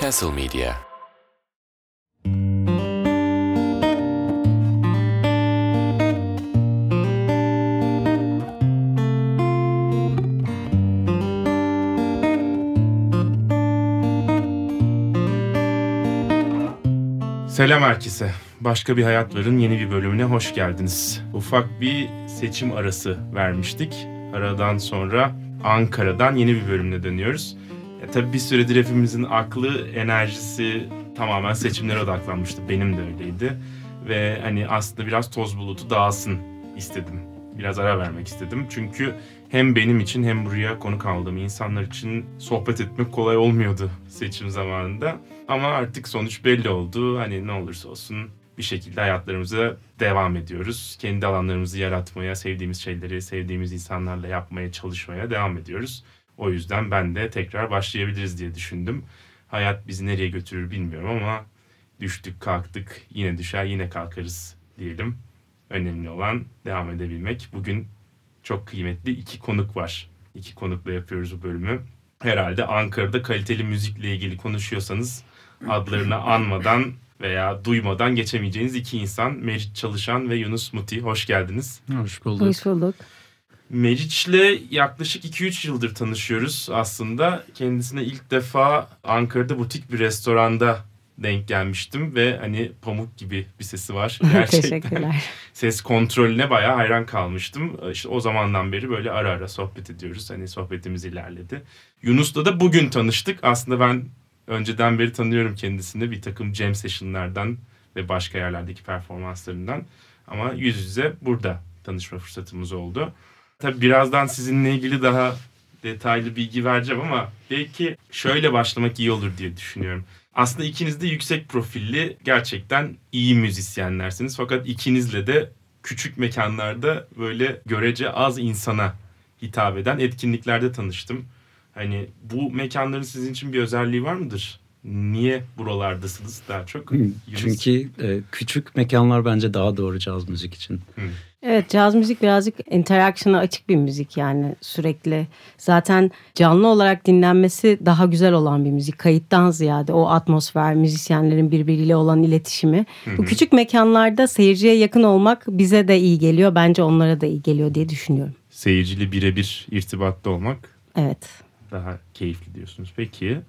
Castle Media Selam herkese. Başka bir Hayatlar'ın yeni bir bölümüne hoş geldiniz. Ufak bir seçim arası vermiştik. Aradan sonra Ankara'dan yeni bir bölümle dönüyoruz. E, tabii bir süredir hepimizin aklı, enerjisi tamamen seçimlere odaklanmıştı. Benim de öyleydi. Ve hani aslında biraz toz bulutu dağılsın istedim. Biraz ara vermek istedim. Çünkü hem benim için hem buraya konuk aldığım insanlar için sohbet etmek kolay olmuyordu seçim zamanında. Ama artık sonuç belli oldu. Hani ne olursa olsun bir şekilde hayatlarımıza devam ediyoruz. Kendi alanlarımızı yaratmaya, sevdiğimiz şeyleri sevdiğimiz insanlarla yapmaya çalışmaya devam ediyoruz. O yüzden ben de tekrar başlayabiliriz diye düşündüm. Hayat bizi nereye götürür bilmiyorum ama düştük kalktık yine düşer yine kalkarız diyelim. Önemli olan devam edebilmek. Bugün çok kıymetli iki konuk var. İki konukla yapıyoruz bu bölümü. Herhalde Ankara'da kaliteli müzikle ilgili konuşuyorsanız adlarını anmadan veya duymadan geçemeyeceğiniz iki insan. Meriç Çalışan ve Yunus Muti. Hoş geldiniz. Hoş bulduk. Hoş bulduk. Meriç'le yaklaşık 2-3 yıldır tanışıyoruz aslında. Kendisine ilk defa Ankara'da butik bir restoranda denk gelmiştim ve hani pamuk gibi bir sesi var. Gerçekten Teşekkürler. ses kontrolüne bayağı hayran kalmıştım. İşte o zamandan beri böyle ara ara sohbet ediyoruz. Hani sohbetimiz ilerledi. Yunus'la da bugün tanıştık. Aslında ben önceden beri tanıyorum kendisini bir takım jam session'lardan ve başka yerlerdeki performanslarından. Ama yüz yüze burada tanışma fırsatımız oldu. Tabii birazdan sizinle ilgili daha detaylı bilgi vereceğim ama belki şöyle başlamak iyi olur diye düşünüyorum. Aslında ikiniz de yüksek profilli, gerçekten iyi müzisyenlersiniz. Fakat ikinizle de küçük mekanlarda böyle görece az insana hitap eden etkinliklerde tanıştım. Hani bu mekanların sizin için bir özelliği var mıdır? Niye buralardasınız daha çok? Yunus. Çünkü e, küçük mekanlar bence daha doğru caz müzik için. Evet caz müzik birazcık interaction'a açık bir müzik yani sürekli. Zaten canlı olarak dinlenmesi daha güzel olan bir müzik. Kayıttan ziyade o atmosfer, müzisyenlerin birbiriyle olan iletişimi. Bu küçük mekanlarda seyirciye yakın olmak bize de iyi geliyor. Bence onlara da iyi geliyor diye düşünüyorum. Seyirciyle birebir irtibatta olmak Evet. Daha keyifli diyorsunuz. Peki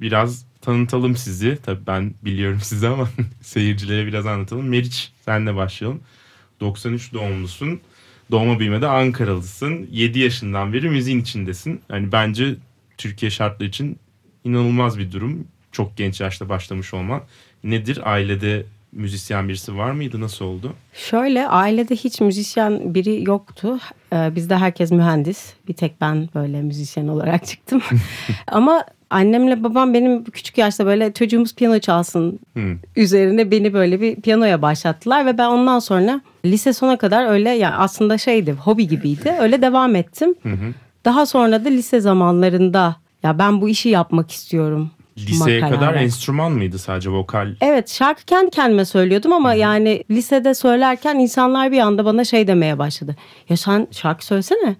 biraz tanıtalım sizi. Tabii ben biliyorum sizi ama seyircilere biraz anlatalım. Meriç senle başlayalım. 93 doğumlusun. Doğma büyümede Ankaralısın. 7 yaşından beri müziğin içindesin. Yani bence Türkiye şartları için inanılmaz bir durum. Çok genç yaşta başlamış olman. Nedir? Ailede müzisyen birisi var mıydı? Nasıl oldu? Şöyle ailede hiç müzisyen biri yoktu. Ee, bizde herkes mühendis. Bir tek ben böyle müzisyen olarak çıktım. Ama annemle babam benim küçük yaşta böyle çocuğumuz piyano çalsın Hmm. üzerine beni böyle bir piyanoya başlattılar ve ben ondan sonra lise sona kadar öyle yani aslında şeydi hobi gibiydi. Öyle devam ettim. Daha sonra da lise zamanlarında ya ben bu işi yapmak istiyorum. Liseye karar kadar verdim. enstrüman mıydı sadece vokal? Evet şarkı kendi kendime söylüyordum ama yani lisede söylerken insanlar bir anda bana şey demeye başladı. Ya sen şarkı söylesene.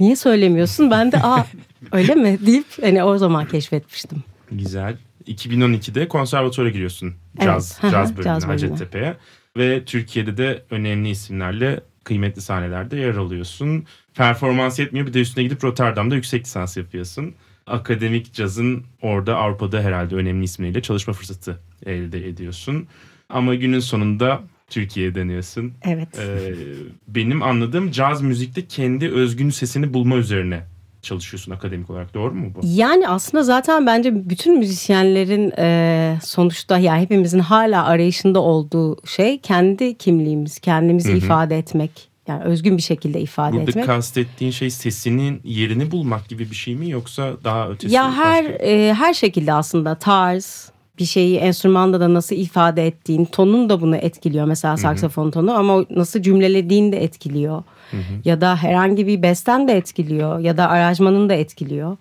Niye söylemiyorsun? Ben de aa öyle mi deyip hani o zaman keşfetmiştim. Güzel. 2012'de konservatuvara giriyorsun. Evet. Caz, Hı hı, caz bölümüne caz bölümüne. Hacettepe'ye. Ve Türkiye'de de önemli isimlerle kıymetli sahnelerde yer alıyorsun. Performans yetmiyor bir de üstüne gidip Rotterdam'da yüksek lisans yapıyorsun. Akademik cazın orada Avrupa'da herhalde önemli isimleriyle çalışma fırsatı elde ediyorsun. Ama günün sonunda Türkiye'ye dönüyorsun. Evet. Ee, benim anladığım caz müzikte kendi özgün sesini bulma üzerine çalışıyorsun akademik olarak. Doğru mu bu? Yani aslında zaten bence bütün müzisyenlerin e, sonuçta yani hepimizin hala arayışında olduğu şey kendi kimliğimiz, kendimizi ifade etmek. Yani özgün bir şekilde ifade Burada etmek. kastettiğin şey sesinin yerini bulmak gibi bir şey mi yoksa daha ötesi? Ya her başka? e, her şekilde aslında tarz bir şeyi enstrümanda da nasıl ifade ettiğin tonun da bunu etkiliyor mesela saksafon tonu ama nasıl cümlelediğin de etkiliyor. Ya da herhangi bir besten de etkiliyor ya da aranjmanın da etkiliyor.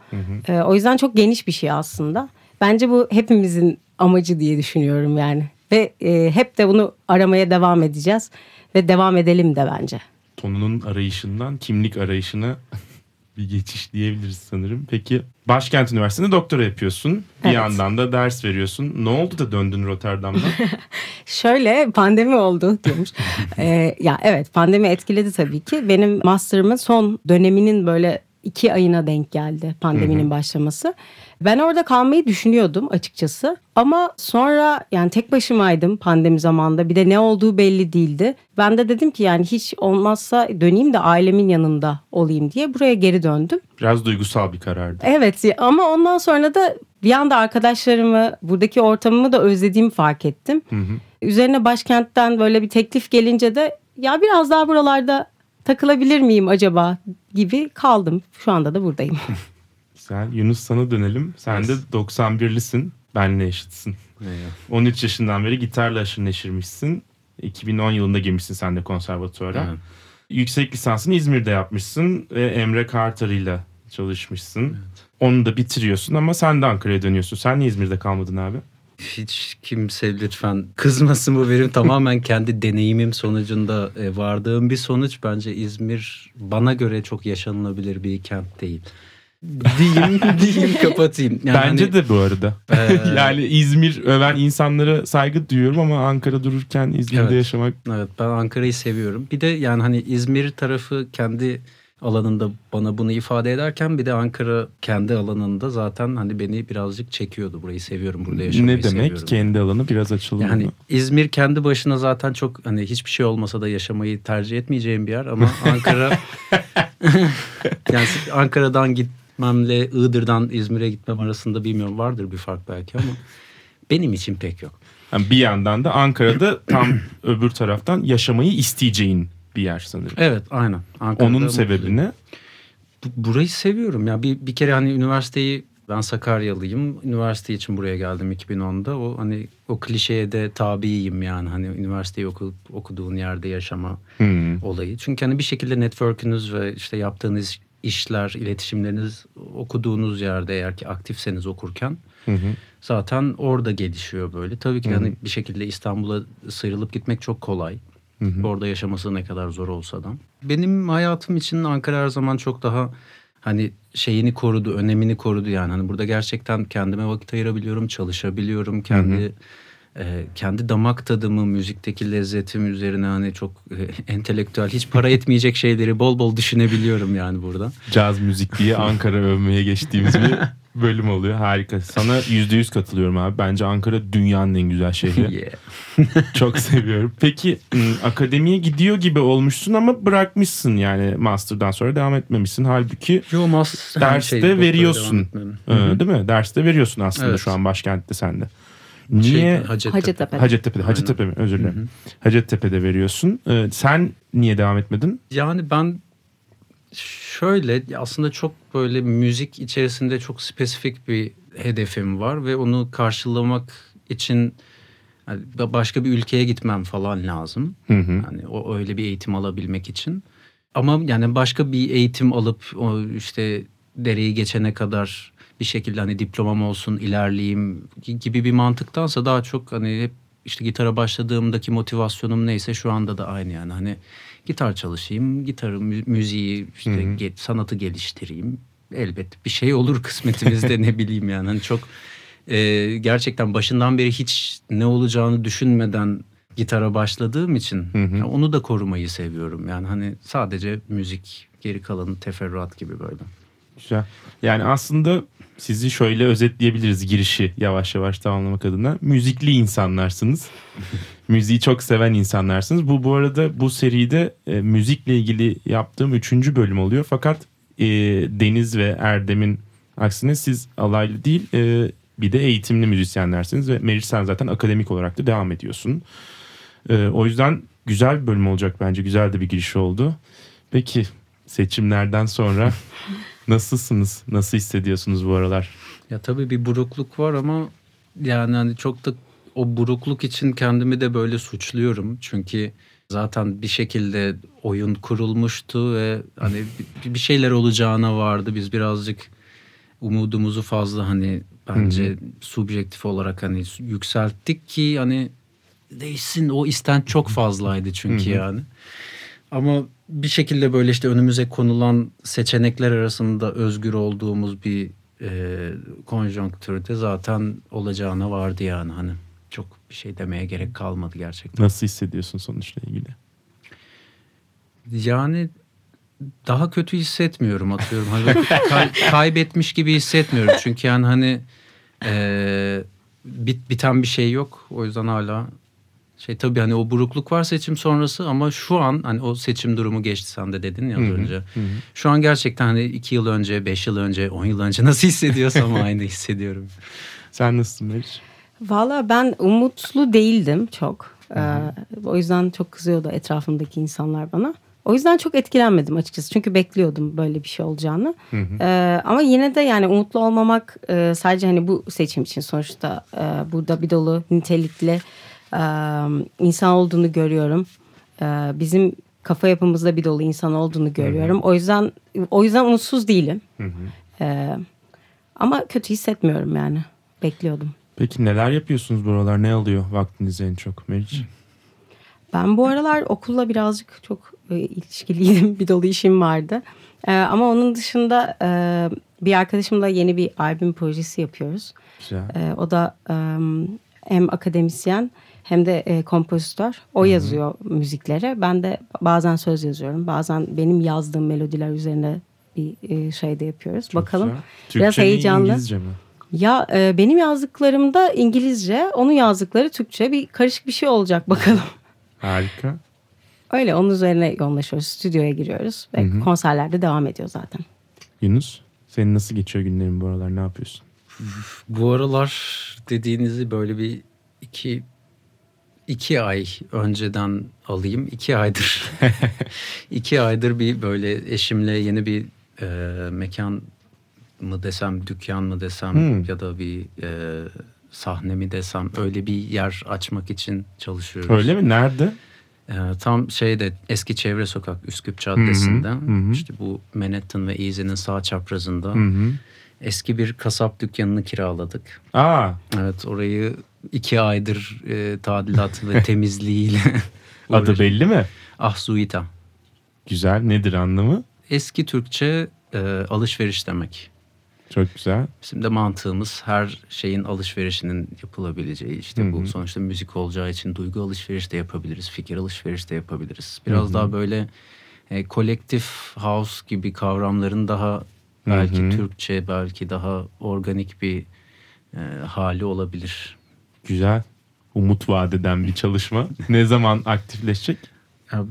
E, o yüzden çok geniş bir şey aslında. Bence bu hepimizin amacı diye düşünüyorum yani. Ve e, hep de bunu aramaya devam edeceğiz ve devam edelim de bence. Tonunun arayışından kimlik arayışına bir geçiş diyebiliriz sanırım. Peki Başkent Üniversitesi'nde doktora yapıyorsun. Bir Evet. yandan da ders veriyorsun. Ne oldu da döndün Rotterdam'dan? Şöyle pandemi oldu diyormuş. Ee, ya evet pandemi etkiledi tabii ki. Benim master'ımın son döneminin böyle iki ayına denk geldi pandeminin başlaması. Ben orada kalmayı düşünüyordum açıkçası. Ama sonra yani tek başımaydım pandemi zamanında. Bir de ne olduğu belli değildi. Ben de dedim ki yani hiç olmazsa döneyim de ailemin yanında olayım diye buraya geri döndüm. Biraz duygusal bir karardı. Evet ama ondan sonra da bir anda arkadaşlarımı, buradaki ortamımı da özlediğimi fark ettim. Üzerine başkentten böyle bir teklif gelince de ya biraz daha buralarda takılabilir miyim acaba gibi kaldım. Şu anda da buradayım. Güzel. Yunus sana dönelim. Sen de 91'lisin. Benle eşitsin. 13 yaşından beri gitarla aşırı neşirmişsin. 2010 yılında girmişsin sen de konservatuvara. Evet. Yüksek lisansını İzmir'de yapmışsın ve Emre Kartar'ıyla çalışmışsın. Onu da bitiriyorsun ama sen de Ankara'ya dönüyorsun. Sen niye İzmir'de kalmadın abi? Hiç kimse lütfen kızmasın bu benim tamamen kendi deneyimim sonucunda e, vardığım bir sonuç. Bence İzmir bana göre çok yaşanılabilir bir kent değil. Diyeyim, diyeyim kapatayım. Yani Bence hani, de bu arada. Ee, yani İzmir öven insanlara saygı duyuyorum ama Ankara dururken İzmir'de Evet. yaşamak Evet ben Ankara'yı seviyorum. Bir de yani hani İzmir tarafı kendi alanında bana bunu ifade ederken bir de Ankara kendi alanında zaten hani beni birazcık çekiyordu. Burayı seviyorum, burada yaşamayı ne demek? seviyorum. Kendi alanı biraz açılır Yani mı? İzmir kendi başına zaten çok hani hiçbir şey olmasa da yaşamayı tercih etmeyeceğim bir yer ama Ankara yani Ankara'dan gitmemle Iğdır'dan İzmir'e gitmem arasında bilmiyorum vardır bir fark belki ama benim için pek yok. Yani bir yandan da Ankara'da tam öbür taraftan yaşamayı isteyeceğin bir yer sanırım. Evet aynen. Ankara'da Onun sebebi ne? Bu- Burayı seviyorum ya. Bir, bir kere hani üniversiteyi ben Sakaryalıyım. Üniversite için buraya geldim 2010'da. O hani o klişeye de tabiyim yani. Hani üniversiteyi oku, okuduğun yerde yaşama Hmm. olayı. Çünkü hani bir şekilde network'ünüz ve işte yaptığınız işler, iletişimleriniz okuduğunuz yerde eğer ki aktifseniz okurken Hı hı. zaten orada gelişiyor böyle. Tabii ki hani bir şekilde İstanbul'a sıyrılıp gitmek çok kolay. Orada yaşaması ne kadar zor olsa da. Benim hayatım için Ankara her zaman çok daha hani şeyini korudu, önemini korudu yani. Hani burada gerçekten kendime vakit ayırabiliyorum, çalışabiliyorum. Kendi e, kendi damak tadımı, müzikteki lezzetim üzerine hani çok e, entelektüel, hiç para etmeyecek şeyleri bol bol düşünebiliyorum yani burada. Caz müzik diye Ankara övmeye geçtiğimiz bir bölüm oluyor. Harika. Sana yüzde yüz katılıyorum abi. Bence Ankara dünyanın en güzel şehri. Çok seviyorum. Peki ım, akademiye gidiyor gibi olmuşsun ama bırakmışsın yani master'dan sonra devam etmemişsin. Halbuki Yo, mas her derste şey veriyorsun. devam etmem. e, değil mi? Derste veriyorsun aslında Evet. şu an başkentte sende. Şey, Niye? Hacettepe. Hacettepe. Hacettepe'de. Hacettepe mi? Özür dilerim. Hacettepe'de veriyorsun. E, sen niye devam etmedin? Yani ben şöyle aslında çok böyle müzik içerisinde çok spesifik bir hedefim var ve onu karşılamak için yani başka bir ülkeye gitmem falan lazım. Hı hı. Yani o öyle bir eğitim alabilmek için. Ama yani başka bir eğitim alıp o işte dereyi geçene kadar bir şekilde hani diplomam olsun ilerleyeyim gibi bir mantıktansa daha çok hani hep işte gitara başladığımdaki motivasyonum neyse şu anda da aynı yani hani gitar çalışayım, gitarı mü- müziği işte ge- sanatı geliştireyim. Elbet bir şey olur kısmetimizde ne bileyim yani hani çok e, gerçekten başından beri hiç ne olacağını düşünmeden gitara başladığım için ya onu da korumayı seviyorum. Yani hani sadece müzik geri kalanı teferruat gibi böyle. Güzel. Yani aslında sizi şöyle özetleyebiliriz girişi yavaş yavaş tamamlamak adına. Müzikli insanlarsınız. Müziği çok seven insanlarsınız. Bu bu arada bu seride e, müzikle ilgili yaptığım üçüncü bölüm oluyor. Fakat e, Deniz ve Erdem'in aksine siz alaylı değil e, bir de eğitimli müzisyenlersiniz. Ve Meriç sen zaten akademik olarak da devam ediyorsun. E, o yüzden güzel bir bölüm olacak bence. Güzel de bir giriş oldu. Peki seçimlerden sonra nasılsınız? Nasıl hissediyorsunuz bu aralar? Ya tabii bir burukluk var ama yani hani çok da o burukluk için kendimi de böyle suçluyorum. Çünkü zaten bir şekilde oyun kurulmuştu ve hani bir- şeyler olacağına vardı. Biz birazcık umudumuzu fazla hani bence subjektif olarak hani yükselttik ki hani değişsin o isten çok fazlaydı çünkü yani. Ama bir şekilde böyle işte önümüze konulan seçenekler arasında özgür olduğumuz bir e, konjonktürde zaten olacağına vardı yani hani çok bir şey demeye gerek kalmadı gerçekten. Nasıl hissediyorsun sonuçla ilgili? Yani daha kötü hissetmiyorum atıyorum. Hani kay- kaybetmiş gibi hissetmiyorum. Çünkü yani hani e, bit, biten bir şey yok. O yüzden hala şey tabii hani o burukluk var seçim sonrası ama şu an hani o seçim durumu geçti sen de dedin ya az önce. Şu an gerçekten hani iki yıl önce, beş yıl önce, on yıl önce nasıl hissediyorsam aynı hissediyorum. Sen nasılsın Meriç? Valla ben umutlu değildim çok. Ee, o yüzden çok kızıyordu etrafımdaki insanlar bana. O yüzden çok etkilenmedim açıkçası. Çünkü bekliyordum böyle bir şey olacağını. Ee, ama yine de yani umutlu olmamak e, sadece hani bu seçim için sonuçta e, burada bir dolu nitelikli insan olduğunu görüyorum. Bizim kafa yapımızda bir dolu insan olduğunu görüyorum. O yüzden o yüzden umutsuz değilim. E, ama kötü hissetmiyorum yani. Bekliyordum. Peki neler yapıyorsunuz buralar? Ne alıyor vaktinizi en çok Meriç? Ben bu aralar okulla birazcık çok e, ilişkiliydim. Bir dolu işim vardı. E, ama onun dışında e, bir arkadaşımla yeni bir albüm projesi yapıyoruz. Güzel. E, o da e, hem akademisyen hem de e, kompozitör. O yazıyor müzikleri. Ben de bazen söz yazıyorum. Bazen benim yazdığım melodiler üzerine bir e, şey de yapıyoruz. Çok Bakalım. güzel. Biraz Türkçe mi, heyecanlı. İngilizce mi? Ya e, benim yazdıklarımda İngilizce, onun yazdıkları Türkçe. Bir karışık bir şey olacak bakalım. Harika. Öyle onun üzerine yoğunlaşıyoruz. Stüdyoya giriyoruz ve konserlerde devam ediyor zaten. Yunus senin nasıl geçiyor günlerin bu aralar? Ne yapıyorsun? Bu aralar dediğinizi böyle bir iki iki ay önceden alayım. iki aydır iki aydır bir böyle eşimle yeni bir e, mekan mı desem, dükkan mı desem Hmm. ya da bir e, sahne mi desem öyle bir yer açmak için çalışıyoruz. Öyle mi? Nerede? E, tam şeyde eski çevre sokak Üsküp Caddesi'nde hı hı. işte bu Manhattan ve Easy'nin sağ çaprazında Hı hı. eski bir kasap dükkanını kiraladık. Aa, Evet orayı iki aydır e, tadilat ve temizliğiyle adı belli mi? Ahsuita. Güzel. Nedir anlamı? Eski Türkçe e, alışveriş demek. Çok güzel. Bizim de mantığımız her şeyin alışverişinin yapılabileceği. işte Hı bu sonuçta müzik olacağı için duygu alışveriş de yapabiliriz. Fikir alışveriş de yapabiliriz. Biraz daha böyle e, kolektif house gibi kavramların daha belki Hı hı. Türkçe belki daha organik bir e, hali olabilir. Güzel. Umut vadeden bir çalışma. ne zaman aktifleşecek? Ya,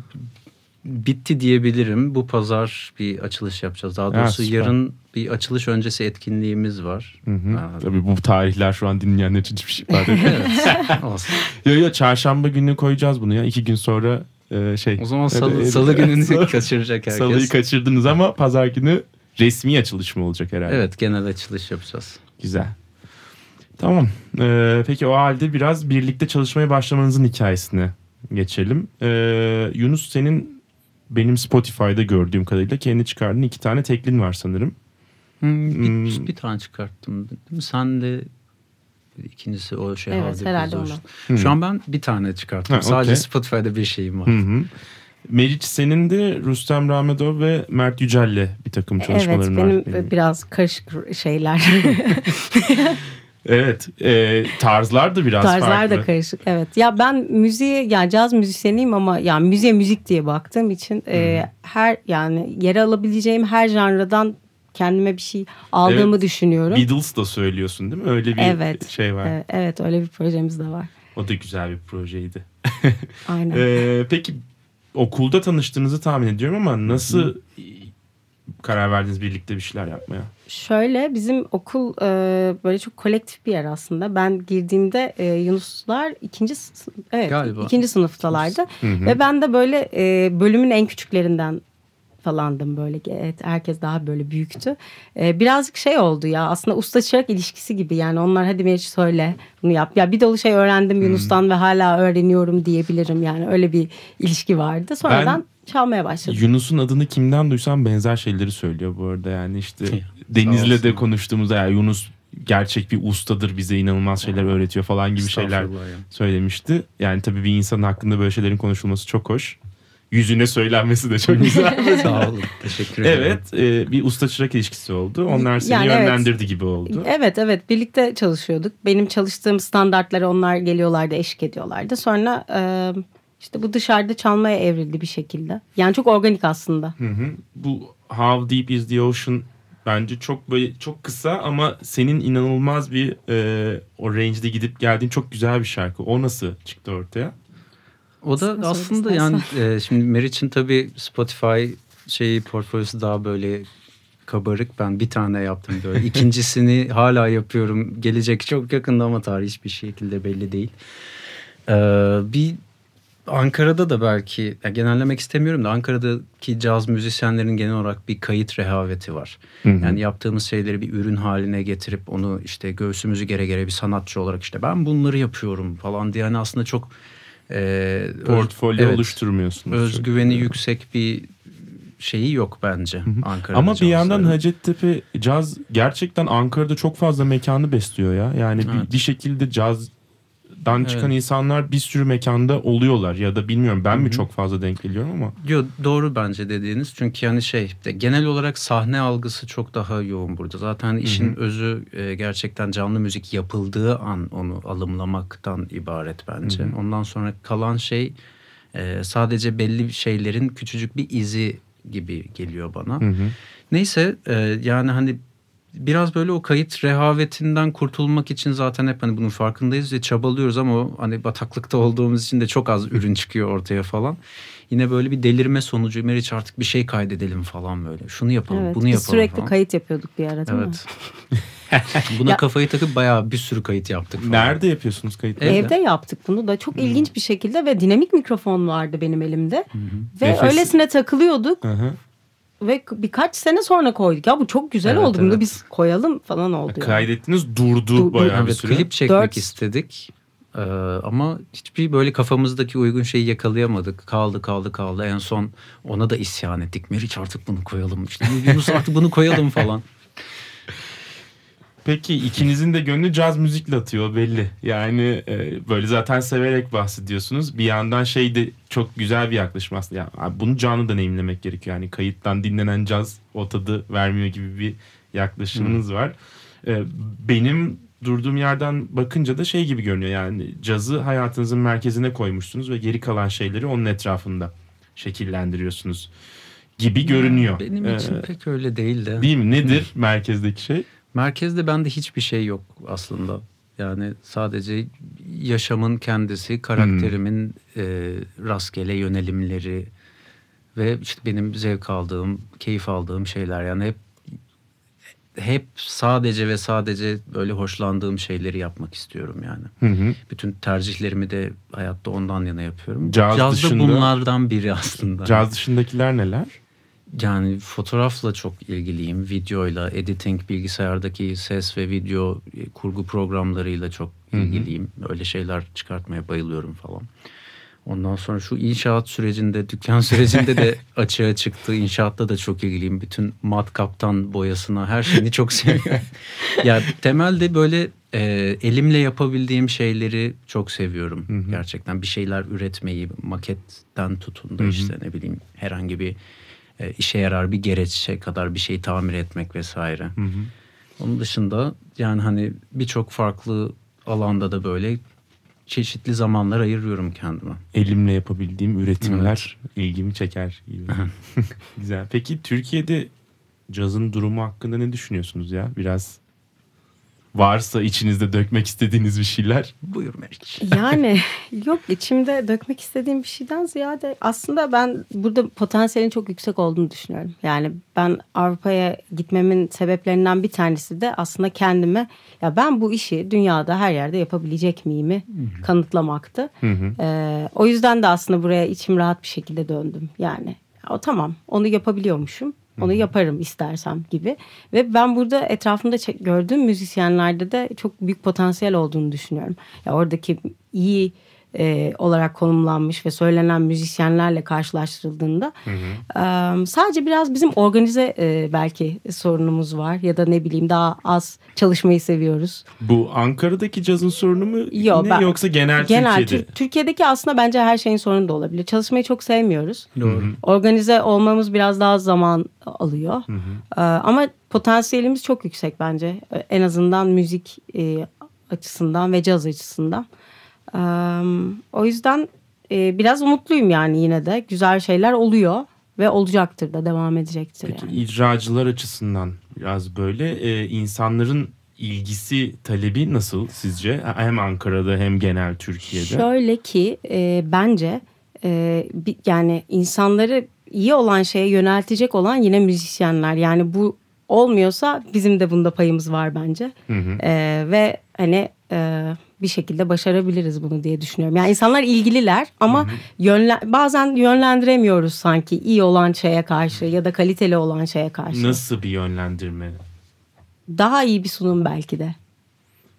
bitti diyebilirim. Bu pazar bir açılış yapacağız. Daha doğrusu süper. yarın bir açılış öncesi etkinliğimiz var. Hı hı. Aa, Tabii bu tarihler şu an dinleyenler için hiçbir şey ifade etmiyor. evet. Olsun. Yo yo çarşamba günü koyacağız bunu ya. İki gün sonra e, şey. O zaman salı, Evet, salı evet. gününü kaçıracak herkes. Salıyı kaçırdınız ama pazar günü resmi açılış mı olacak herhalde? Evet genel açılış yapacağız. Güzel. Tamam. Ee, peki o halde biraz birlikte çalışmaya başlamanızın hikayesine geçelim. Ee, Yunus senin benim Spotify'da gördüğüm kadarıyla kendi çıkardığın iki tane teklin var sanırım. Hmm, bir, Hmm. bir tane çıkarttım. Değil mi? Sen de ikincisi o şey Evet, Havdi herhalde Buzul. onu. Şu an ben bir tane çıkarttım. Ha, Sadece okey. Spotify'da bir şeyim var. Hı hı. Meriç senin de Rüstem Rahmedov ve Mert Yücel'le bir takım Evet çalışmaların benim var. Benim. biraz karışık şeyler. Evet. e, tarzlar da biraz Tarzlar farklı. da karışık evet. Ya ben müziğe yani caz müzisyeniyim ama yani müziğe müzik diye baktığım için e, her yani yere alabileceğim her janradan kendime bir şey aldığımı Evet. düşünüyorum. Beatles da söylüyorsun değil mi? Öyle bir Evet. şey var. Evet, evet öyle bir projemiz de var. O da güzel bir projeydi. Aynen. Ee, peki okulda tanıştığınızı tahmin ediyorum ama nasıl karar verdiniz birlikte bir şeyler yapmaya? Şöyle bizim okul e, böyle çok kolektif bir yer aslında. Ben girdiğimde e, Yunuslar ikinci evet Galiba. ikinci sınıftalardı ve ben de böyle e, bölümün en küçüklerinden falandım böyle. Evet, herkes daha böyle büyüktü. E, birazcık şey oldu ya aslında usta çırak ilişkisi gibi yani onlar hadi Meriç söyle bunu yap. Ya bir dolu şey öğrendim Yunus'tan ve hala öğreniyorum diyebilirim yani öyle bir ilişki vardı. Sonradan çalmaya başladım. Yunus'un adını kimden duysam benzer şeyleri söylüyor bu arada yani işte Deniz'le de konuştuğumuzda ya Yunus gerçek bir ustadır bize inanılmaz şeyler öğretiyor falan gibi şeyler söylemişti. Yani tabii bir insanın hakkında böyle şeylerin konuşulması çok hoş. yüzüne söylenmesi de çok güzel. Sağ olun. Teşekkür ederim. evet e, bir usta çırak ilişkisi oldu. Onlar seni Yani evet. yönlendirdi gibi oldu. Evet evet birlikte çalışıyorduk. Benim çalıştığım standartlara onlar geliyorlardı, eşlik ediyorlardı. Sonra e, işte bu dışarıda çalmaya evrildi bir şekilde. Yani çok organik aslında. Hı hı. Bu How Deep Is The Ocean bence çok böyle çok kısa ama senin inanılmaz bir e, o range'de gidip geldiğin çok güzel bir şarkı. O nasıl çıktı ortaya? O da Sen aslında yani e, şimdi Meriç'in tabii Spotify şeyi portfolyosu daha böyle kabarık. Ben bir tane yaptım böyle. İkincisini hala yapıyorum. Gelecek çok yakında ama tarih hiçbir şekilde belli değil. Ee, bir Ankara'da da belki ya genellemek istemiyorum da Ankara'daki caz müzisyenlerin genel olarak bir kayıt rehaveti var. Yani yaptığımız şeyleri bir ürün haline getirip onu işte göğsümüzü gere gere bir sanatçı olarak işte ben bunları yapıyorum falan diye yani aslında çok e, öz- Portfolyo evet, oluşturmuyorsunuz. özgüveni yüksek bir şeyi yok bence Ankara'da. Ama bir yandan. Hacettepe caz gerçekten Ankara'da çok fazla mekanı besliyor ya. Yani bir, Evet. bir şekilde cazdan çıkan Evet. insanlar bir sürü mekanda oluyorlar ya da bilmiyorum ben mi çok fazla denk geliyorum ama. Yo, doğru bence dediğiniz. Çünkü yani şey de genel olarak sahne algısı çok daha yoğun burada. Zaten işin özü e, gerçekten canlı müzik yapıldığı an onu alımlamaktan ibaret bence. Ondan sonra kalan şey e, sadece belli şeylerin küçücük bir izi gibi geliyor bana. Neyse e, yani hani biraz böyle o kayıt rehavetinden kurtulmak için zaten hep hani bunun farkındayız ve çabalıyoruz ama o hani bataklıkta olduğumuz için de çok az ürün çıkıyor ortaya falan. Yine böyle bir delirme sonucu Meriç artık bir şey kaydedelim falan böyle. Şunu yapalım, Evet, bunu yapalım sürekli falan. kayıt yapıyorduk bir ara değil mi? Evet. Buna Ya- kafayı takıp bayağı bir sürü kayıt yaptık falan. Nerede yapıyorsunuz kayıtları? Evde. Evde yaptık bunu da çok ilginç bir şekilde ve dinamik mikrofon vardı benim elimde. Ve Nefes. öylesine takılıyorduk Hı hı. Ve birkaç sene sonra koyduk. Ya bu çok güzel Evet, oldu bunu evet. biz koyalım falan oldu. yani. Kaydettiniz durdu Du- bayağı bir Evet, süre. klip çekmek Dört- istedik. Ee, ama hiçbir böyle kafamızdaki uygun şeyi yakalayamadık. Kaldı kaldı kaldı. En son ona da isyan ettik. Meriç artık bunu koyalım. İşte Yunus artık bunu koyalım falan. Peki ikinizin de gönlü caz müzikle atıyor belli. Yani e, böyle zaten severek bahsediyorsunuz. Bir yandan şey de çok güzel bir yaklaşım aslında. Ya, abi bunu canlı deneyimlemek gerekiyor. Yani kayıttan dinlenen caz o tadı vermiyor gibi bir yaklaşımınız var. E, benim durduğum yerden bakınca da şey gibi görünüyor. Yani cazı hayatınızın merkezine koymuşsunuz ve geri kalan şeyleri onun etrafında şekillendiriyorsunuz gibi görünüyor. Benim için E, pek öyle değil de. değil mi? Nedir merkezdeki şey? Merkezde bende hiçbir şey yok aslında. Yani sadece yaşamın kendisi, karakterimin e, rastgele yönelimleri ve işte benim zevk aldığım, keyif aldığım şeyler. Yani hep hep sadece ve sadece böyle hoşlandığım şeyleri yapmak istiyorum yani. Hı hı. Bütün tercihlerimi de hayatta ondan yana yapıyorum. Caz Caz da dışında- bunlardan biri aslında. Caz dışındakiler neler? Yani fotoğrafla çok ilgiliyim. Videoyla, editing, bilgisayardaki ses ve video e, kurgu programlarıyla çok ilgiliyim. Öyle şeyler çıkartmaya bayılıyorum falan. Ondan sonra şu inşaat sürecinde, dükkan sürecinde de açığa çıktı. İnşaatta da çok ilgiliyim. Bütün matkaptan boyasına her şeyini çok seviyorum. ya temelde böyle e, elimle yapabildiğim şeyleri çok seviyorum. Gerçekten bir şeyler üretmeyi, maketten tutun da işte ne bileyim herhangi bir e, işe yarar bir gereçe kadar bir şey tamir etmek vesaire. Onun dışında yani hani birçok farklı alanda da böyle çeşitli zamanlar ayırıyorum kendime. Elimle yapabildiğim üretimler ilgimi çeker gibi. Güzel. Peki Türkiye'de cazın durumu hakkında ne düşünüyorsunuz ya? Biraz varsa içinizde dökmek istediğiniz bir şeyler. Buyur Meriç. Yani yok içimde dökmek istediğim bir şeyden ziyade aslında ben burada potansiyelin çok yüksek olduğunu düşünüyorum. Yani ben Avrupa'ya gitmemin sebeplerinden bir tanesi de aslında kendime ya ben bu işi dünyada her yerde yapabilecek miyimi kanıtlamaktı. Ee, o yüzden de aslında buraya içim rahat bir şekilde döndüm. Yani o tamam onu yapabiliyormuşum. Onu yaparım istersem gibi. Ve ben burada etrafımda gördüğüm müzisyenlerde de çok büyük potansiyel olduğunu düşünüyorum. Ya oradaki iyi e, olarak konumlanmış ve söylenen müzisyenlerle karşılaştırıldığında e, sadece biraz bizim organize e, belki sorunumuz var ya da ne bileyim daha az çalışmayı seviyoruz. Bu Ankara'daki cazın sorunu mu Yo, ne ben- yoksa genel, Genel Türkiye'de? Tür- Türkiye'deki aslında bence her şeyin sorunu da olabilir. Çalışmayı çok sevmiyoruz. Doğru. Organize olmamız biraz daha zaman alıyor. Ee, ama potansiyelimiz çok yüksek bence. En azından müzik e, açısından ve caz açısından. O yüzden e, biraz umutluyum yani yine de. Güzel şeyler oluyor ve olacaktır da devam edecektir Peki yani. icracılar açısından biraz böyle e, insanların ilgisi talebi nasıl sizce? Hem Ankara'da hem genel Türkiye'de. Şöyle ki e, bence e, bir- yani insanları iyi olan şeye yöneltecek olan yine müzisyenler. Yani bu olmuyorsa bizim de bunda payımız var bence. E, ve hani e, bir şekilde başarabiliriz bunu diye düşünüyorum. Yani insanlar ilgililer ama yönlen, bazen yönlendiremiyoruz sanki iyi olan şeye karşı ya da kaliteli olan şeye karşı. Nasıl bir yönlendirme? Daha iyi bir sunum belki de.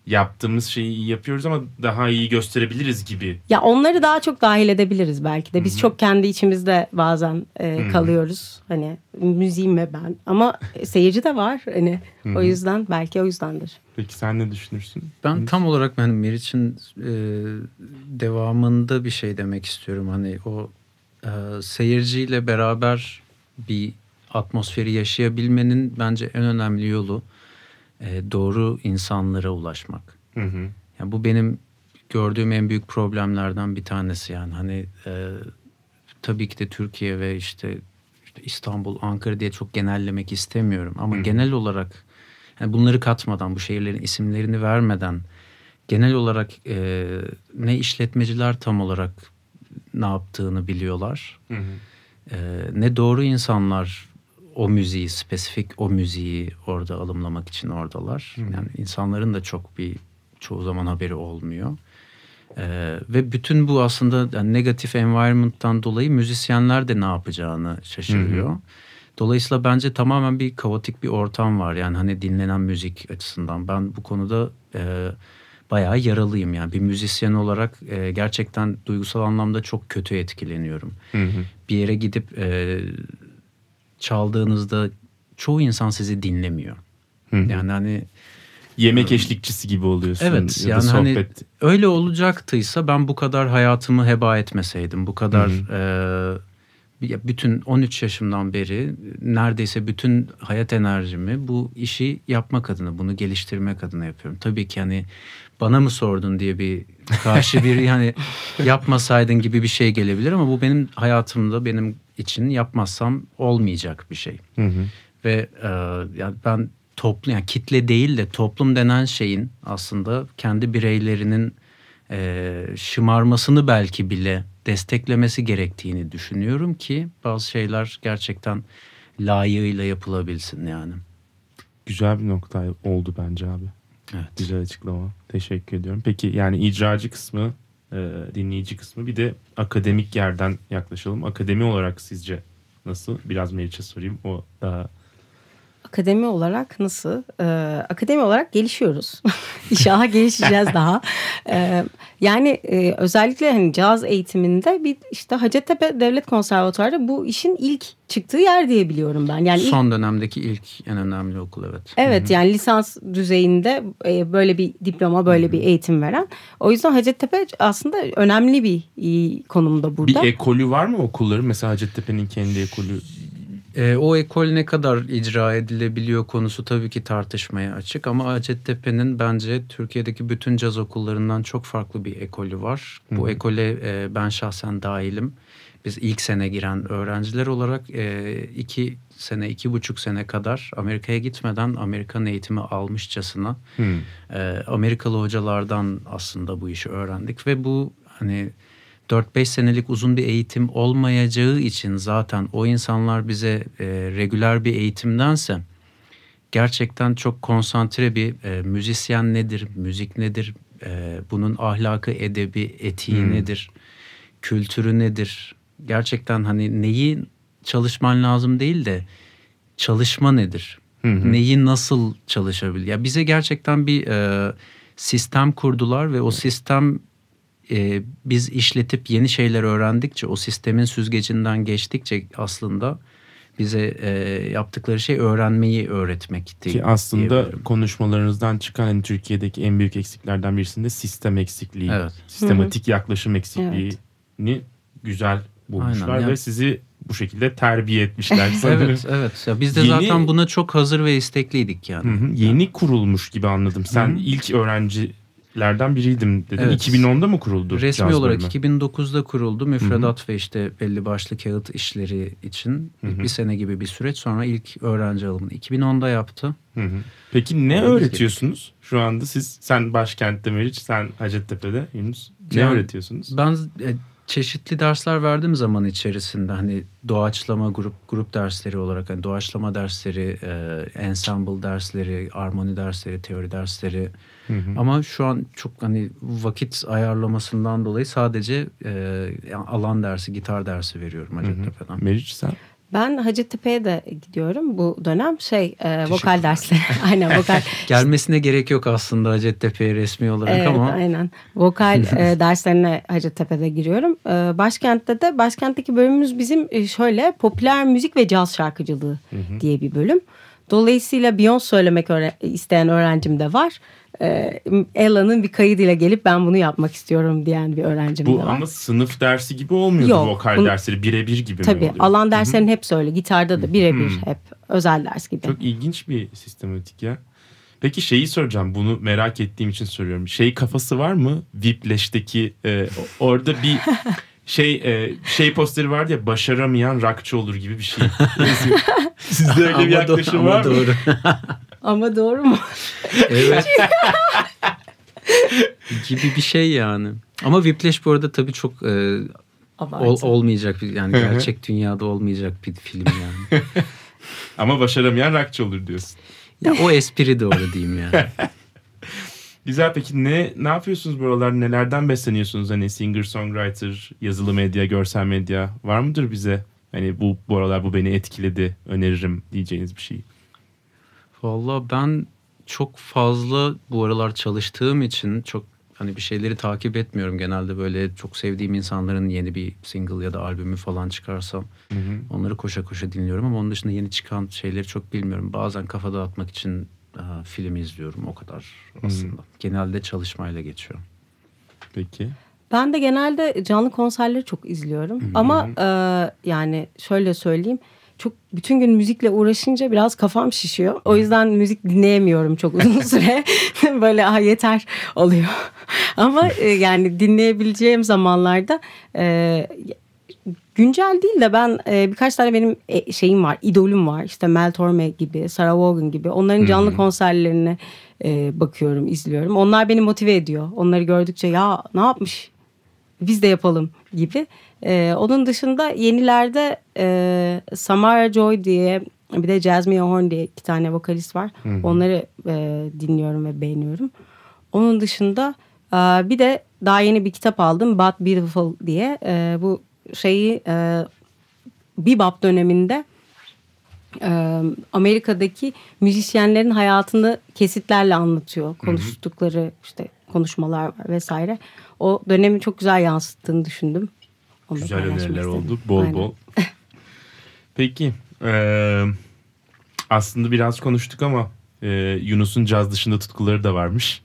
Yaptığımız şeyi iyi yapıyoruz ama daha iyi gösterebiliriz gibi. Ya onları daha çok dahil edebiliriz belki de. Biz çok kendi içimizde bazen e, kalıyoruz. Hani müziğim ve ben. Ama seyirci de var. Hani o yüzden belki o yüzdendir. Peki sen ne düşünürsün? Ben tam olarak ben Meriç'in e, devamında bir şey demek istiyorum. Hani o e, seyirciyle beraber bir atmosferi yaşayabilmenin bence en önemli yolu e, doğru insanlara ulaşmak. Hı hı. Yani bu benim gördüğüm en büyük problemlerden bir tanesi yani hani e, tabii ki de Türkiye ve işte, işte İstanbul, Ankara diye çok genellemek istemiyorum ama genel olarak yani bunları katmadan bu şehirlerin isimlerini vermeden genel olarak e, ne işletmeciler tam olarak ne yaptığını biliyorlar Hı hı. e, ne doğru insanlar o müziği spesifik o müziği orada alımlamak için oradalar. Yani insanların da çok bir çoğu zaman haberi olmuyor. E, ve bütün bu aslında yani negatif environment'tan dolayı müzisyenler de ne yapacağını şaşırıyor. Dolayısıyla bence tamamen bir kaotik bir ortam var. Yani hani dinlenen müzik açısından. Ben bu konuda e, bayağı yaralıyım. Yani bir müzisyen olarak e, gerçekten duygusal anlamda çok kötü etkileniyorum. Hı hı. Bir yere gidip e, çaldığınızda çoğu insan sizi dinlemiyor. Hı. Yani hani Yemek eşlikçisi gibi oluyorsun. Evet ya yani hani öyle olacaktıysa ben bu kadar hayatımı heba etmeseydim. Bu kadar e, bütün 13 yaşımdan beri neredeyse bütün hayat enerjimi bu işi yapmak adına, bunu geliştirmek adına yapıyorum. Tabii ki hani bana mı sordun diye bir karşı bir yani yapmasaydın gibi bir şey gelebilir ama bu benim hayatımda benim için yapmazsam olmayacak bir şey. Hı hı. Ve e, yani ben toplum yani kitle değil de toplum denen şeyin aslında kendi bireylerinin e, şımarmasını belki bile desteklemesi gerektiğini düşünüyorum ki bazı şeyler gerçekten layığıyla yapılabilsin yani. Güzel bir nokta oldu bence abi. Evet. Güzel açıklama. Teşekkür ediyorum. Peki yani icracı kısmı, e, dinleyici kısmı bir de akademik yerden yaklaşalım. Akademi olarak sizce nasıl? Biraz Meriç'e sorayım. O daha Akademi olarak nasıl? Ee, akademi olarak gelişiyoruz. İnşallah gelişeceğiz daha. Ee, yani e, özellikle hani caz eğitiminde bir işte Hacettepe Devlet Konservatuarı bu işin ilk çıktığı yer diye biliyorum ben. Yani ilk Son dönemdeki ilk en önemli okul evet. Evet yani lisans düzeyinde e, böyle bir diploma böyle bir eğitim veren. O yüzden Hacettepe aslında önemli bir konumda burada. bir ekolü var mı okulların? Mesela Hacettepe'nin kendi ekolü. E, o ekol ne kadar icra edilebiliyor konusu tabii ki tartışmaya açık ama Hacettepe'nin bence Türkiye'deki bütün caz okullarından çok farklı bir ekolü var. Bu ekole e, ben şahsen dahilim. Biz ilk sene giren öğrenciler olarak e, iki sene, iki buçuk sene kadar Amerika'ya gitmeden Amerikan eğitimi almışçasına Hmm. e, Amerikalı hocalardan aslında bu işi öğrendik ve bu hani 4-5 senelik uzun bir eğitim olmayacağı için zaten o insanlar bize e, regüler bir eğitimdense gerçekten çok konsantre bir e, müzisyen nedir, müzik nedir, e, bunun ahlakı, edebi, etiği nedir, kültürü nedir? Gerçekten hani neyi çalışman lazım değil de çalışma nedir? Neyi nasıl çalışabilir? Ya bize gerçekten bir e, sistem kurdular ve o sistem e, biz işletip yeni şeyler öğrendikçe o sistemin süzgecinden geçtikçe aslında bize e, yaptıkları şey öğrenmeyi öğretmekti. Ki aslında konuşmalarınızdan çıkan hani Türkiye'deki en büyük eksiklerden birisinde sistem eksikliği. Evet. Sistematik yaklaşım eksikliğini güzel bulmuşlar Aynen, ve ya- sizi bu şekilde terbiye etmişler sanırım. Evet, evet. Ya biz de Yeni- zaten buna çok hazır ve istekliydik yani. Hı hı. Yeni kurulmuş gibi anladım. Sen Hı hı. ilk öğrencilerden biriydim dedin. Evet. 2010'da mı kuruldu? Resmi caz olarak bölümü? 2009'da kuruldu. Müfredat ve işte belli başlı kağıt işleri için Hı hı. bir sene gibi bir süreç. Sonra ilk öğrenci alımını 2010'da yaptı. Hı hı. Peki ne Öyle öğretiyorsunuz şu anda siz? Sen başkentte Meriç, sen Hacettepe'de Yunus. Ne Yani öğretiyorsunuz? Ben e, çeşitli dersler verdim zaman içerisinde. Hani doğaçlama grup grup dersleri olarak hani doğaçlama dersleri, e, ensemble dersleri, armoni dersleri, teori dersleri. Hı hı. Ama şu an çok hani vakit ayarlamasından dolayı sadece e, alan dersi, gitar dersi veriyorum Hacettepe'den. Meriç sen? Ben Hacettepe'ye de gidiyorum bu dönem. Şey e, vokal dersleri. aynen vokal. Gelmesine gerek yok aslında Hacettepe'ye resmi olarak Evet ama aynen. Vokal e, derslerine Hacettepe'de giriyorum. E, başkentte de başkentteki bölümümüz bizim e, şöyle popüler müzik ve caz şarkıcılığı diye bir bölüm. Dolayısıyla Beyoncé söylemek isteyen öğrencim de var. E, Ella'nın bir kaydıyla gelip ben bunu yapmak istiyorum diyen bir öğrencim Bu de var. ama sınıf dersi gibi olmuyordu Yok, vokal bunu- dersleri birebir gibi mi Tabii oluyor? alan derslerin hepsi öyle. Gitarda da birebir hep özel ders gibi. Çok ilginç bir sistematik ya. Peki şeyi soracağım bunu merak ettiğim için soruyorum. Şey kafası var mı? Whiplash'teki e, orada bir şey e, şey posteri vardı ya başaramayan rockçı olur gibi bir şey. yazıyor. Sizde öyle bir yaklaşım ama var mı? doğru. Ama doğru mu? evet. gibi bir şey yani. Ama Whiplash bu arada tabii çok e, Abartı. ol- olmayacak bir yani gerçek dünyada olmayacak bir film yani. Ama başaramayan rockçı olur diyorsun. ya o espri doğru diyeyim yani. Güzel peki ne ne yapıyorsunuz buralar? Nelerden besleniyorsunuz? Hani singer songwriter, yazılı medya, görsel medya var mıdır bize? Hani bu bu aralar bu beni etkiledi, öneririm diyeceğiniz bir şey. Valla ben çok fazla bu aralar çalıştığım için çok hani bir şeyleri takip etmiyorum. Genelde böyle çok sevdiğim insanların yeni bir single ya da albümü falan çıkarsam onları koşa koşa dinliyorum ama onun dışında yeni çıkan şeyleri çok bilmiyorum. Bazen kafa dağıtmak için film izliyorum o kadar aslında. Genelde çalışmayla geçiyor. Peki. Ben de genelde canlı konserleri çok izliyorum. Ama e, yani şöyle söyleyeyim. Çok bütün gün müzikle uğraşınca biraz kafam şişiyor. O yüzden müzik dinleyemiyorum çok uzun süre. Böyle ah yeter oluyor. Ama e, yani dinleyebileceğim zamanlarda e, güncel değil de ben e, birkaç tane benim e, şeyim var, idolüm var. İşte Mel Torme gibi, Sarah Vaughan gibi. Onların canlı konserlerine e, bakıyorum, izliyorum. Onlar beni motive ediyor. Onları gördükçe ya ne yapmış? Biz de yapalım gibi. E, onun dışında yenilerde e, Samara Joy diye bir de Jasmine Horn diye iki tane vokalist var. Onları e, dinliyorum ve beğeniyorum. Onun dışında e, bir de daha yeni bir kitap aldım. But Beautiful diye. E, bu şeyi e, bebop döneminde e, Amerika'daki müzisyenlerin hayatını kesitlerle anlatıyor. Konuştukları işte konuşmalar var vesaire. O dönemi çok güzel yansıttığını düşündüm. Onu Güzel öneriler oldu. Bol Aynen. bol. Peki. eee, aslında biraz konuştuk ama eee, Yunus'un caz dışında tutkuları da varmış.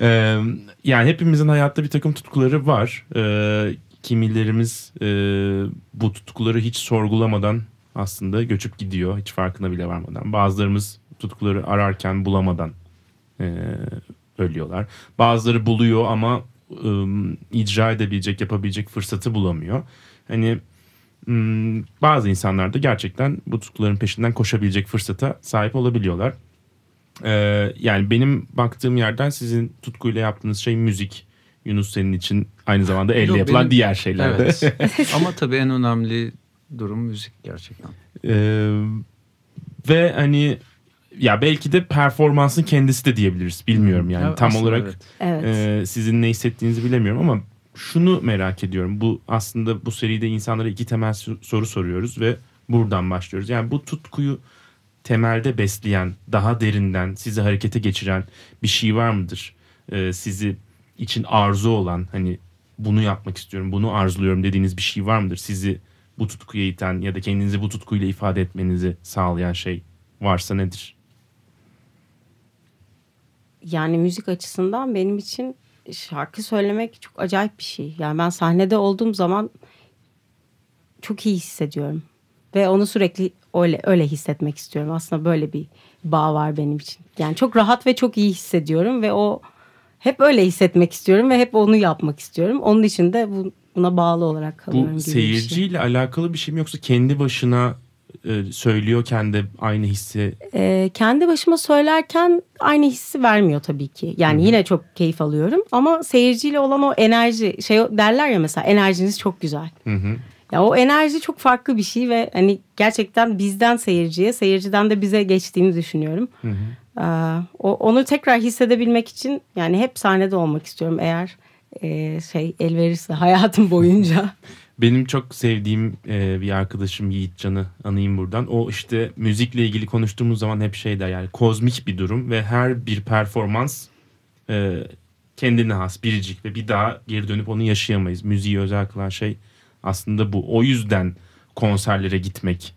Eee, yani hepimizin hayatta bir takım tutkuları var. Eee, kimilerimiz eee, bu tutkuları hiç sorgulamadan aslında göçüp gidiyor. Hiç farkına bile varmadan. Bazılarımız tutkuları ararken bulamadan eee, ölüyorlar. Bazıları buluyor ama ım, icra edebilecek, yapabilecek fırsatı bulamıyor. Hani ım, bazı insanlar da gerçekten bu tutkuların peşinden koşabilecek fırsata sahip olabiliyorlar. Ee, yani benim baktığım yerden sizin tutkuyla yaptığınız şey müzik. Yunus senin için aynı zamanda elle Yok, yapılan benim- diğer şeyler de. Evet. ama tabii en önemli durum müzik gerçekten. Ee, ve hani ya belki de performansın kendisi de diyebiliriz. Bilmiyorum yani Ya tam aslında olarak evet. Evet. Ee, sizin ne hissettiğinizi bilemiyorum ama şunu merak ediyorum. Bu aslında bu seride insanlara iki temel so- soru soruyoruz ve buradan başlıyoruz. Yani bu tutkuyu temelde besleyen, daha derinden sizi harekete geçiren bir şey var mıdır? Ee, sizi için arzu olan hani bunu yapmak istiyorum, bunu arzuluyorum dediğiniz bir şey var mıdır? Sizi bu tutkuya iten ya da kendinizi bu tutkuyla ifade etmenizi sağlayan şey varsa nedir? Yani müzik açısından benim için şarkı söylemek çok acayip bir şey. Yani ben sahnede olduğum zaman çok iyi hissediyorum. Ve onu sürekli öyle, öyle hissetmek istiyorum. Aslında böyle bir bağ var benim için. Yani çok rahat ve çok iyi hissediyorum ve o hep öyle hissetmek istiyorum ve hep onu yapmak istiyorum. Onun için de bu, buna bağlı olarak kalıyorum. Bu gibi bir şey. seyirciyle alakalı bir şey mi yoksa kendi başına e, söylüyorken de aynı hissi Ee, kendi başıma söylerken aynı hissi vermiyor tabii ki. Yani yine çok keyif alıyorum ama seyirciyle olan o enerji şey derler ya mesela enerjiniz çok güzel. Hı hı. Ya o enerji çok farklı bir şey ve hani gerçekten bizden seyirciye, seyirciden de bize geçtiğini düşünüyorum. Ee, o, onu tekrar hissedebilmek için yani hep sahnede olmak istiyorum eğer e, şey el verirse hayatım boyunca. Benim çok sevdiğim e, bir arkadaşım Yiğitcan'ı anayım buradan. O işte müzikle ilgili konuştuğumuz zaman hep şey der yani kozmik bir durum ve her bir performans e, kendine has, biricik ve bir daha geri dönüp onu yaşayamayız. Müziği özel kılan şey aslında bu. O yüzden konserlere gitmek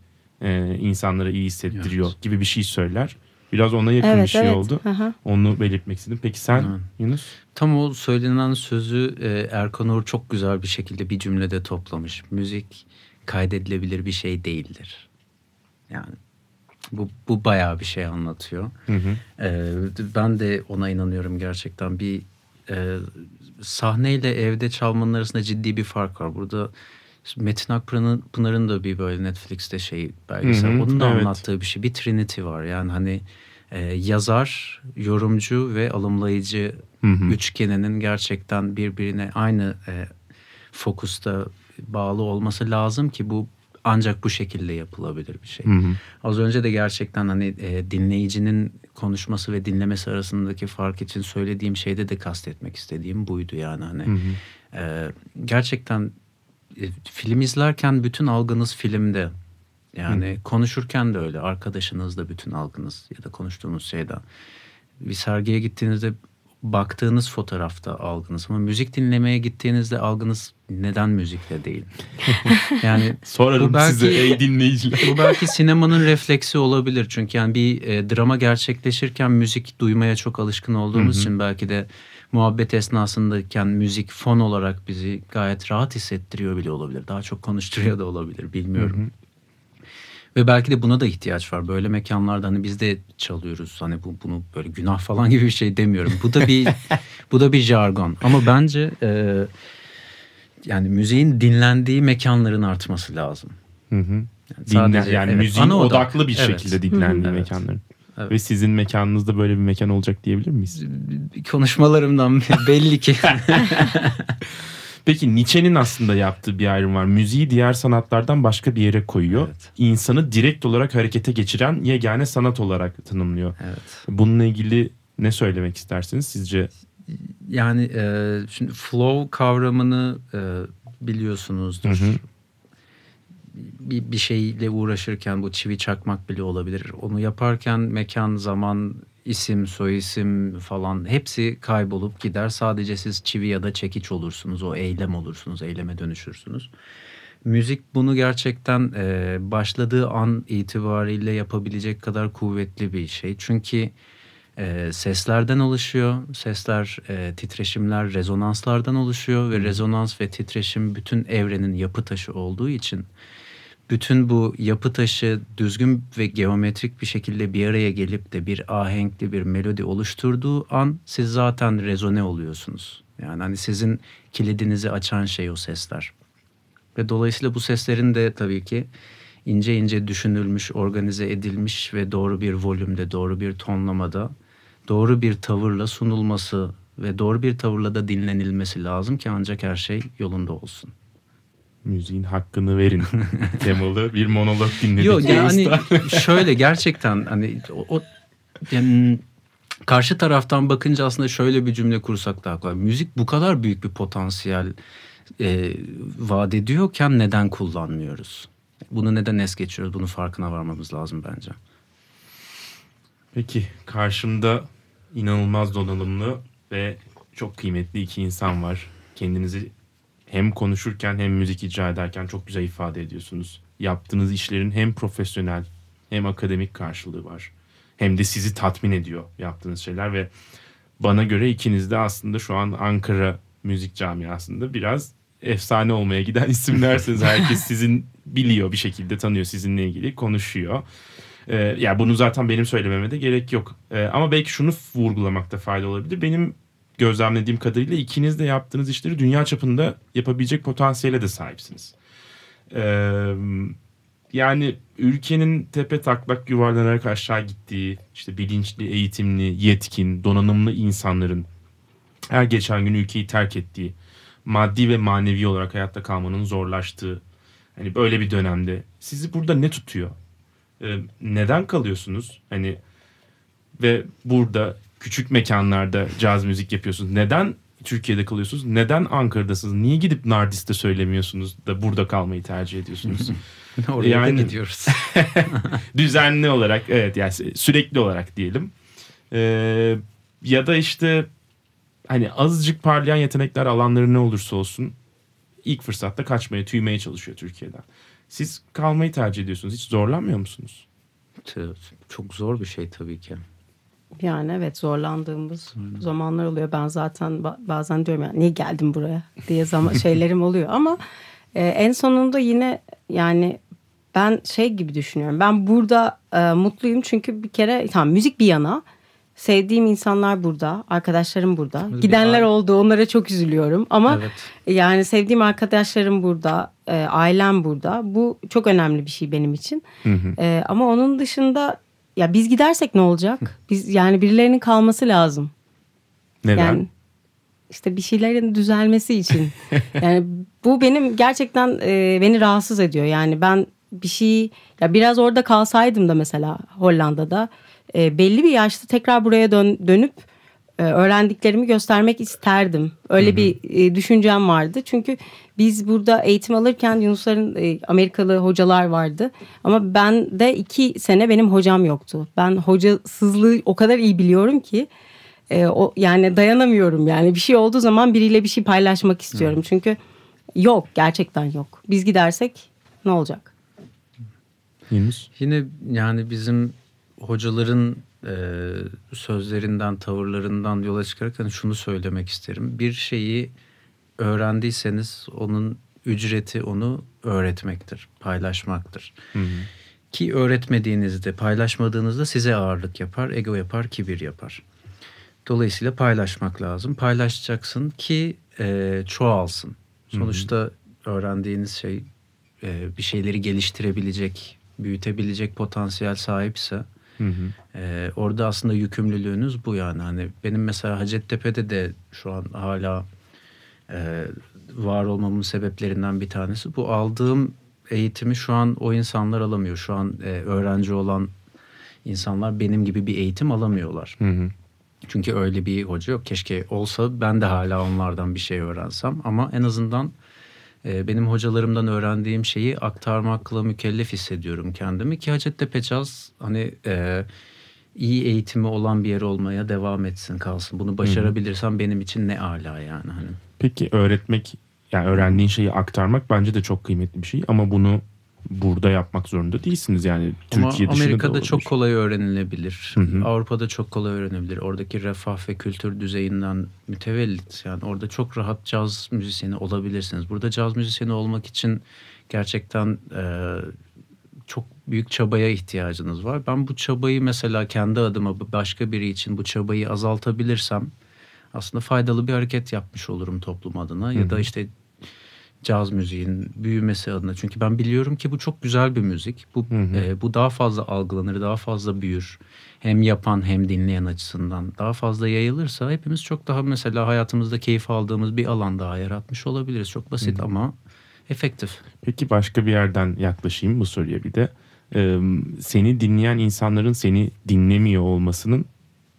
insanlara iyi hissettiriyor Evet. gibi bir şey söyler. Biraz ona yakın bir evet şey evet. oldu. Hı. Onu belirtmek istedim. Peki sen Hı. Yunus? Tam o söylenen sözü e, Erkan Uğur çok güzel bir şekilde bir cümlede toplamış. Müzik kaydedilebilir bir şey değildir. Yani bu, bu bayağı bir şey anlatıyor. Hı hı. Ee, ben de ona inanıyorum gerçekten. Bir e, sahneyle evde çalmanın arasında ciddi bir fark var. Burada Metin Akpınar'ın Pınar'ın da bir böyle Netflix'te şey belgesel. Hı hı, Onun da evet. anlattığı bir şey. Bir trinity var. Yani hani e, yazar, yorumcu ve alımlayıcı Hı hı. üçgeninin gerçekten birbirine aynı e, fokusta bağlı olması lazım ki bu ancak bu şekilde yapılabilir bir şey. Hı hı. Az önce de gerçekten hani e, dinleyicinin konuşması ve dinlemesi arasındaki fark için söylediğim şeyde de kastetmek istediğim buydu yani hani Hı hı. e, gerçekten film izlerken bütün algınız filmde. Yani konuşurken de öyle arkadaşınız da bütün algınız ya da konuştuğunuz şeyde bir sergiye gittiğinizde baktığınız fotoğrafta algınız ama müzik dinlemeye gittiğinizde algınız neden müzikle değil? Yani Sorarım Bu belki- size ey dinleyiciler. bu belki sinemanın refleksi olabilir. Çünkü yani bir e, drama gerçekleşirken müzik duymaya çok alışkın olduğumuz için belki de muhabbet esnasındayken müzik fon olarak bizi gayet rahat hissettiriyor bile olabilir. Daha çok konuşturuyor da olabilir bilmiyorum. Ve belki de buna da ihtiyaç var. Böyle mekanlarda hani biz de çalıyoruz. Hani bu bunu böyle günah falan gibi bir şey demiyorum. Bu da bir bu da bir jargon. Ama bence e, yani müziğin dinlendiği mekanların artması lazım. Hı hı. Yani Dinle, sadece- yani evet, müziğin odaklı bir Evet. şekilde dinlendiği Evet. mekanların. Evet. Ve sizin mekanınızda böyle bir mekan olacak diyebilir miyiz? Konuşmalarımdan belli ki. Peki Nietzsche'nin aslında yaptığı bir ayrım var. Müziği diğer sanatlardan başka bir yere koyuyor. Evet. İnsanı direkt olarak harekete geçiren yegane sanat olarak tanımlıyor. evet. Bununla ilgili ne söylemek istersiniz sizce? Yani e, şimdi flow kavramını e, biliyorsunuzdur. Hı hı. Bir, bir şeyle uğraşırken bu çivi çakmak bile olabilir. Onu yaparken mekan, zaman, isim, soyisim falan hepsi kaybolup gider. Sadece siz çivi ya da çekiç olursunuz. O eylem olursunuz, eyleme dönüşürsünüz. Müzik bunu gerçekten e, başladığı an itibariyle yapabilecek kadar kuvvetli bir şey. Çünkü e, seslerden oluşuyor. Sesler, e, titreşimler, rezonanslardan oluşuyor ve rezonans ve titreşim bütün evrenin yapı taşı olduğu için bütün bu yapı taşı düzgün ve geometrik bir şekilde bir araya gelip de bir ahenkli bir melodi oluşturduğu an siz zaten rezone oluyorsunuz. Yani hani sizin kilidinizi açan şey o sesler. Ve dolayısıyla bu seslerin de tabii ki ince ince düşünülmüş, organize edilmiş ve doğru bir volümde, doğru bir tonlamada, doğru bir tavırla sunulması ve doğru bir tavırla da dinlenilmesi lazım ki ancak her şey yolunda olsun. Müziğin hakkını verin temalı bir monolog dinledik. Yok yani şöyle gerçekten hani o, o- yani karşı taraftan bakınca aslında şöyle bir cümle kursak daha kolay. Müzik bu kadar büyük bir potansiyel e, vaat ediyorken neden kullanmıyoruz? Bunu neden es geçiyoruz? Bunun farkına varmamız lazım bence. Peki karşımda inanılmaz donanımlı ve çok kıymetli iki insan var. Kendinizi hem konuşurken hem müzik icra ederken çok güzel ifade ediyorsunuz. Yaptığınız işlerin hem profesyonel hem akademik karşılığı var. Hem de sizi tatmin ediyor yaptığınız şeyler ve bana göre ikiniz de aslında şu an Ankara müzik camiasında biraz efsane olmaya giden isimlersiniz. Herkes sizin biliyor bir şekilde tanıyor sizinle ilgili konuşuyor. Ee, ya yani bunu zaten benim söylememe de gerek yok. Ee, ama belki şunu vurgulamakta fayda olabilir. Benim gözlemlediğim kadarıyla ikiniz de yaptığınız işleri dünya çapında yapabilecek potansiyele de sahipsiniz. Ee, yani ülkenin tepe taklak yuvarlanarak aşağı gittiği, işte bilinçli, eğitimli, yetkin, donanımlı insanların her geçen gün ülkeyi terk ettiği, maddi ve manevi olarak hayatta kalmanın zorlaştığı, hani böyle bir dönemde sizi burada ne tutuyor? Ee, neden kalıyorsunuz? Hani ve burada küçük mekanlarda caz müzik yapıyorsunuz. Neden Türkiye'de kalıyorsunuz? Neden Ankara'dasınız? Niye gidip Nardis'te söylemiyorsunuz da burada kalmayı tercih ediyorsunuz? Oraya yani, da gidiyoruz. düzenli olarak evet yani sürekli olarak diyelim. Ee, ya da işte hani azıcık parlayan yetenekler alanları ne olursa olsun ilk fırsatta kaçmaya, tüymeye çalışıyor Türkiye'den. Siz kalmayı tercih ediyorsunuz. Hiç zorlanmıyor musunuz? Çok zor bir şey tabii ki. Yani evet zorlandığımız Aynen. zamanlar oluyor. Ben zaten bazen diyorum yani niye geldim buraya diye zaman şeylerim oluyor ama e, en sonunda yine yani ben şey gibi düşünüyorum. Ben burada e, mutluyum çünkü bir kere tamam müzik bir yana sevdiğim insanlar burada, arkadaşlarım burada. Müzik Gidenler oldu, onlara çok üzülüyorum ama evet. yani sevdiğim arkadaşlarım burada, e, ailem burada. Bu çok önemli bir şey benim için. Hı hı. E, ama onun dışında ya biz gidersek ne olacak? Biz yani birilerinin kalması lazım. Neden? Yani işte bir şeylerin düzelmesi için. yani bu benim gerçekten e, beni rahatsız ediyor. Yani ben bir şey ya biraz orada kalsaydım da mesela Hollanda'da e, belli bir yaşta tekrar buraya dön, dönüp öğrendiklerimi göstermek isterdim. Öyle bir e, düşüncem vardı. Çünkü biz burada eğitim alırken Yunusların e, Amerikalı hocalar vardı. Ama ben de iki sene benim hocam yoktu. Ben hocasızlığı o kadar iyi biliyorum ki e, o yani dayanamıyorum yani bir şey olduğu zaman biriyle bir şey paylaşmak istiyorum. Hı. Çünkü yok gerçekten yok. Biz gidersek ne olacak? Yunus? Yine yani bizim hocaların e, sözlerinden, tavırlarından yola çıkarak hani şunu söylemek isterim. Bir şeyi öğrendiyseniz onun ücreti onu öğretmektir, paylaşmaktır. Hı hı. Ki öğretmediğinizde, paylaşmadığınızda size ağırlık yapar, ego yapar, kibir yapar. Dolayısıyla paylaşmak lazım. Paylaşacaksın ki e, çoğalsın. Sonuçta hı hı. öğrendiğiniz şey e, bir şeyleri geliştirebilecek, büyütebilecek potansiyel sahipse Hı hı. Ee, orada aslında yükümlülüğünüz bu yani. Hani benim mesela Hacettepe'de de şu an hala e, var olmamın sebeplerinden bir tanesi bu aldığım eğitimi şu an o insanlar alamıyor. Şu an e, öğrenci olan insanlar benim gibi bir eğitim alamıyorlar. Hı hı. Çünkü öyle bir hoca yok. Keşke olsa ben de hala onlardan bir şey öğrensem ama en azından benim hocalarımdan öğrendiğim şeyi aktarmakla mükellef hissediyorum kendimi ki Hacettepe Caz hani e, iyi eğitimi olan bir yer olmaya devam etsin kalsın. Bunu başarabilirsem benim için ne ala yani hani. Peki öğretmek yani öğrendiğin şeyi aktarmak bence de çok kıymetli bir şey ama bunu burada yapmak zorunda değilsiniz yani Ama Türkiye dışında Amerika'da da çok kolay öğrenilebilir. Hı hı. Avrupa'da çok kolay öğrenebilir. Oradaki refah ve kültür düzeyinden mütevellit. Yani orada çok rahat caz müzisyeni olabilirsiniz. Burada caz müzisyeni olmak için gerçekten e, çok büyük çabaya ihtiyacınız var. Ben bu çabayı mesela kendi adıma başka biri için bu çabayı azaltabilirsem aslında faydalı bir hareket yapmış olurum toplum adına. Hı hı. Ya da işte caz müziğin büyümesi adına. Çünkü ben biliyorum ki bu çok güzel bir müzik. Bu hı hı. E, bu daha fazla algılanır, daha fazla büyür. Hem yapan hem dinleyen açısından daha fazla yayılırsa hepimiz çok daha mesela hayatımızda keyif aldığımız bir alan daha yaratmış olabiliriz. Çok basit hı hı. ama efektif. Peki başka bir yerden yaklaşayım bu soruya bir de. Ee, seni dinleyen insanların seni dinlemiyor olmasının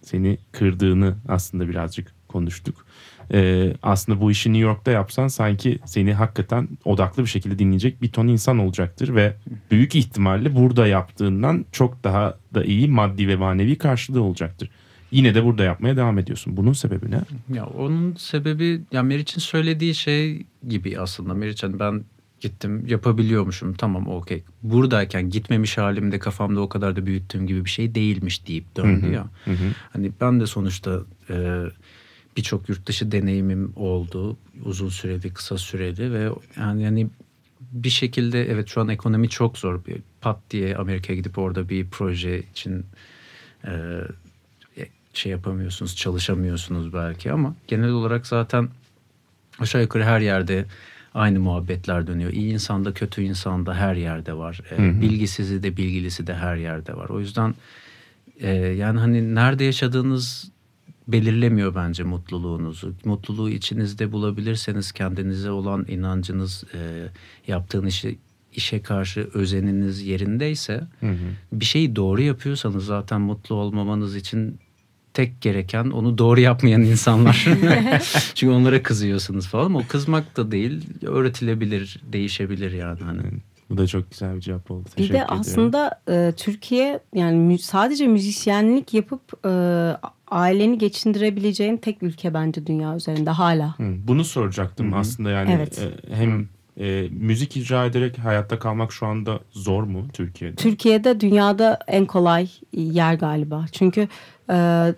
seni kırdığını aslında birazcık konuştuk e, aslında bu işi New York'ta yapsan sanki seni hakikaten odaklı bir şekilde dinleyecek bir ton insan olacaktır ve büyük ihtimalle burada yaptığından çok daha da iyi maddi ve manevi karşılığı olacaktır. yine de burada yapmaya devam ediyorsun. Bunun sebebi ne? Ya onun sebebi ya Meriç'in söylediği şey gibi aslında. Meriç hani ben gittim yapabiliyormuşum tamam okey. Buradayken gitmemiş halimde kafamda o kadar da büyüttüğüm gibi bir şey değilmiş deyip döndü ya. Hani ben de sonuçta e, birçok yurt dışı deneyimim oldu. Uzun süreli, kısa süreli ve yani yani bir şekilde evet şu an ekonomi çok zor. Bir pat diye Amerika'ya gidip orada bir proje için e, şey yapamıyorsunuz, çalışamıyorsunuz belki ama genel olarak zaten aşağı yukarı her yerde aynı muhabbetler dönüyor. İyi insan da kötü insan da her yerde var. E, bilgisizi de bilgilisi de her yerde var. O yüzden e, yani hani nerede yaşadığınız belirlemiyor bence mutluluğunuzu. Mutluluğu içinizde bulabilirseniz kendinize olan inancınız, e, yaptığın işi işe karşı özeniniz yerindeyse bir şeyi doğru yapıyorsanız zaten mutlu olmamanız için tek gereken onu doğru yapmayan insanlar. Çünkü onlara kızıyorsunuz falan ama o kızmak da değil öğretilebilir, değişebilir yani hani. Bu da çok güzel bir cevap oldu. Bir Teşekkür de ediyorum. aslında e, Türkiye yani mü- sadece müzisyenlik yapıp e, aileni geçindirebileceğin tek ülke bence dünya üzerinde hala. Hı, Bunu soracaktım aslında yani Evet. e, hem e, müzik icra ederek hayatta kalmak şu anda zor mu Türkiye'de? Türkiye'de dünyada en kolay yer galiba. Çünkü e,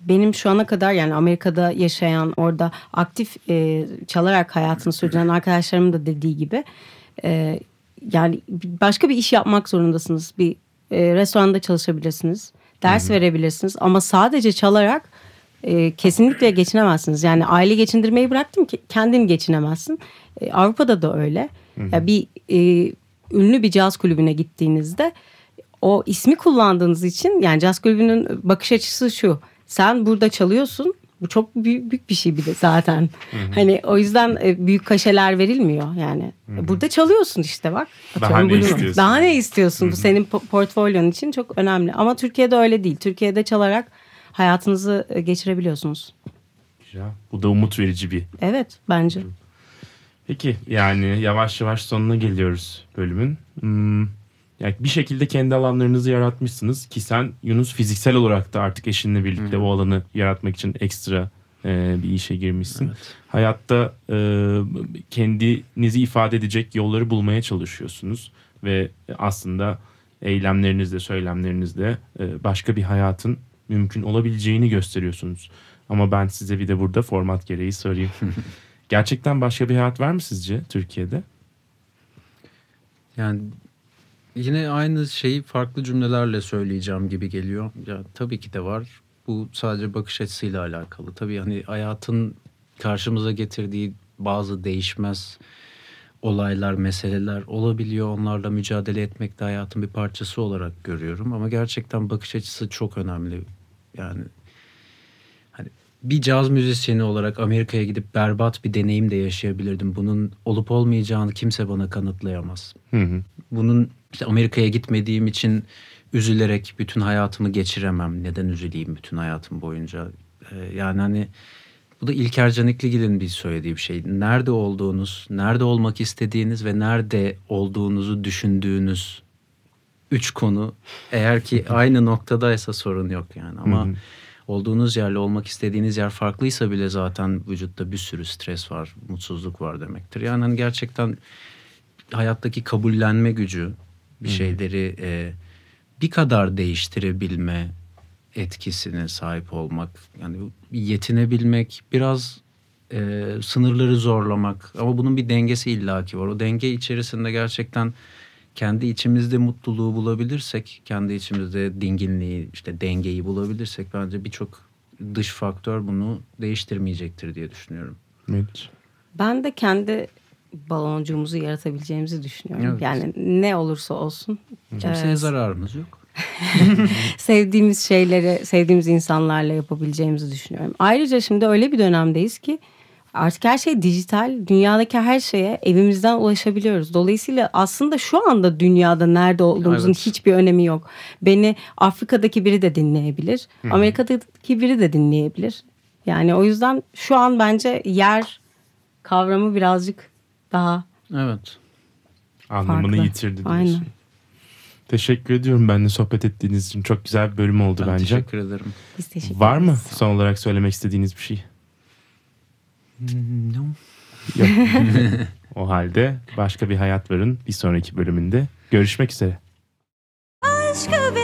benim şu ana kadar yani Amerika'da yaşayan orada aktif e, çalarak hayatını sürdüren arkadaşlarımın da dediği gibi e, yani başka bir iş yapmak zorundasınız. Bir e, restoranda çalışabilirsiniz. Ders verebilirsiniz ama sadece çalarak e, kesinlikle geçinemezsiniz. Yani aile geçindirmeyi bıraktım ki kendin geçinemezsin. E, Avrupa'da da öyle. Ya bir e, ünlü bir caz kulübüne gittiğinizde o ismi kullandığınız için yani caz kulübünün bakış açısı şu. Sen burada çalıyorsun. Bu çok büyük, büyük bir şey bir de zaten. Hani o yüzden e, büyük kaşeler verilmiyor yani. Burada çalıyorsun işte bak. Daha ne istiyorsun? Daha ne istiyorsun? Bu senin po- portfolyon için çok önemli. Ama Türkiye'de öyle değil. Türkiye'de çalarak hayatınızı e, geçirebiliyorsunuz. Güzel. Bu da umut verici bir. Evet bence. Peki yani yavaş yavaş sonuna geliyoruz bölümün. Hmm, yani bir şekilde kendi alanlarınızı yaratmışsınız ki sen Yunus fiziksel olarak da artık eşinle birlikte bu alanı yaratmak için ekstra e, bir işe girmişsin. Hayatta e, kendinizi ifade edecek yolları bulmaya çalışıyorsunuz ve aslında eylemlerinizle, söylemlerinizle e, başka bir hayatın mümkün olabileceğini gösteriyorsunuz. Ama ben size bir de burada format gereği sorayım. Gerçekten başka bir hayat var mı sizce Türkiye'de? Yani yine aynı şeyi farklı cümlelerle söyleyeceğim gibi geliyor. Ya tabii ki de var. Bu sadece bakış açısıyla alakalı. Tabii hani hayatın karşımıza getirdiği bazı değişmez olaylar, meseleler olabiliyor. Onlarla mücadele etmek de hayatın bir parçası olarak görüyorum. Ama gerçekten bakış açısı çok önemli. Yani hani bir caz müzisyeni olarak Amerika'ya gidip berbat bir deneyim de yaşayabilirdim. Bunun olup olmayacağını kimse bana kanıtlayamaz. Hı hı. Bunun işte Amerika'ya gitmediğim için üzülerek bütün hayatımı geçiremem. Neden üzüleyim bütün hayatım boyunca? Ee, yani hani bu da İlker Canikligil'in bir söylediği bir şey. Nerede olduğunuz, nerede olmak istediğiniz ve nerede olduğunuzu düşündüğünüz üç konu eğer ki aynı noktadaysa sorun yok yani. Ama Hı hı. olduğunuz yerle olmak istediğiniz yer farklıysa bile zaten vücutta bir sürü stres var, mutsuzluk var demektir. Yani hani gerçekten hayattaki kabullenme gücü bir şeyleri e, bir kadar değiştirebilme etkisine sahip olmak yani yetinebilmek biraz e, sınırları zorlamak ama bunun bir dengesi illaki var o denge içerisinde gerçekten kendi içimizde mutluluğu bulabilirsek kendi içimizde dinginliği işte dengeyi bulabilirsek bence birçok dış faktör bunu değiştirmeyecektir diye düşünüyorum. Meriç. Ben de kendi baloncuğumuzu yaratabileceğimizi düşünüyorum. Evet. Yani ne olursa olsun. Kimseye e, zararımız yok. sevdiğimiz şeyleri sevdiğimiz insanlarla yapabileceğimizi düşünüyorum. Ayrıca şimdi öyle bir dönemdeyiz ki artık her şey dijital. Dünyadaki her şeye evimizden ulaşabiliyoruz. Dolayısıyla aslında şu anda dünyada nerede olduğumuzun Evet. hiçbir önemi yok. Beni Afrika'daki biri de dinleyebilir. Amerika'daki biri de dinleyebilir. Yani o yüzden şu an bence yer kavramı birazcık daha Evet. Anlamını Farklı. yitirdi diyorsun. Aynen. Teşekkür ediyorum benimle sohbet ettiğiniz için. Çok güzel bir bölüm oldu Ben bence. teşekkür ederim. Biz teşekkür Var mı ederiz. son olarak söylemek istediğiniz bir şey? Hmm, no. Yok. o halde başka bir hayat varın bir sonraki bölümünde. Görüşmek üzere. Başka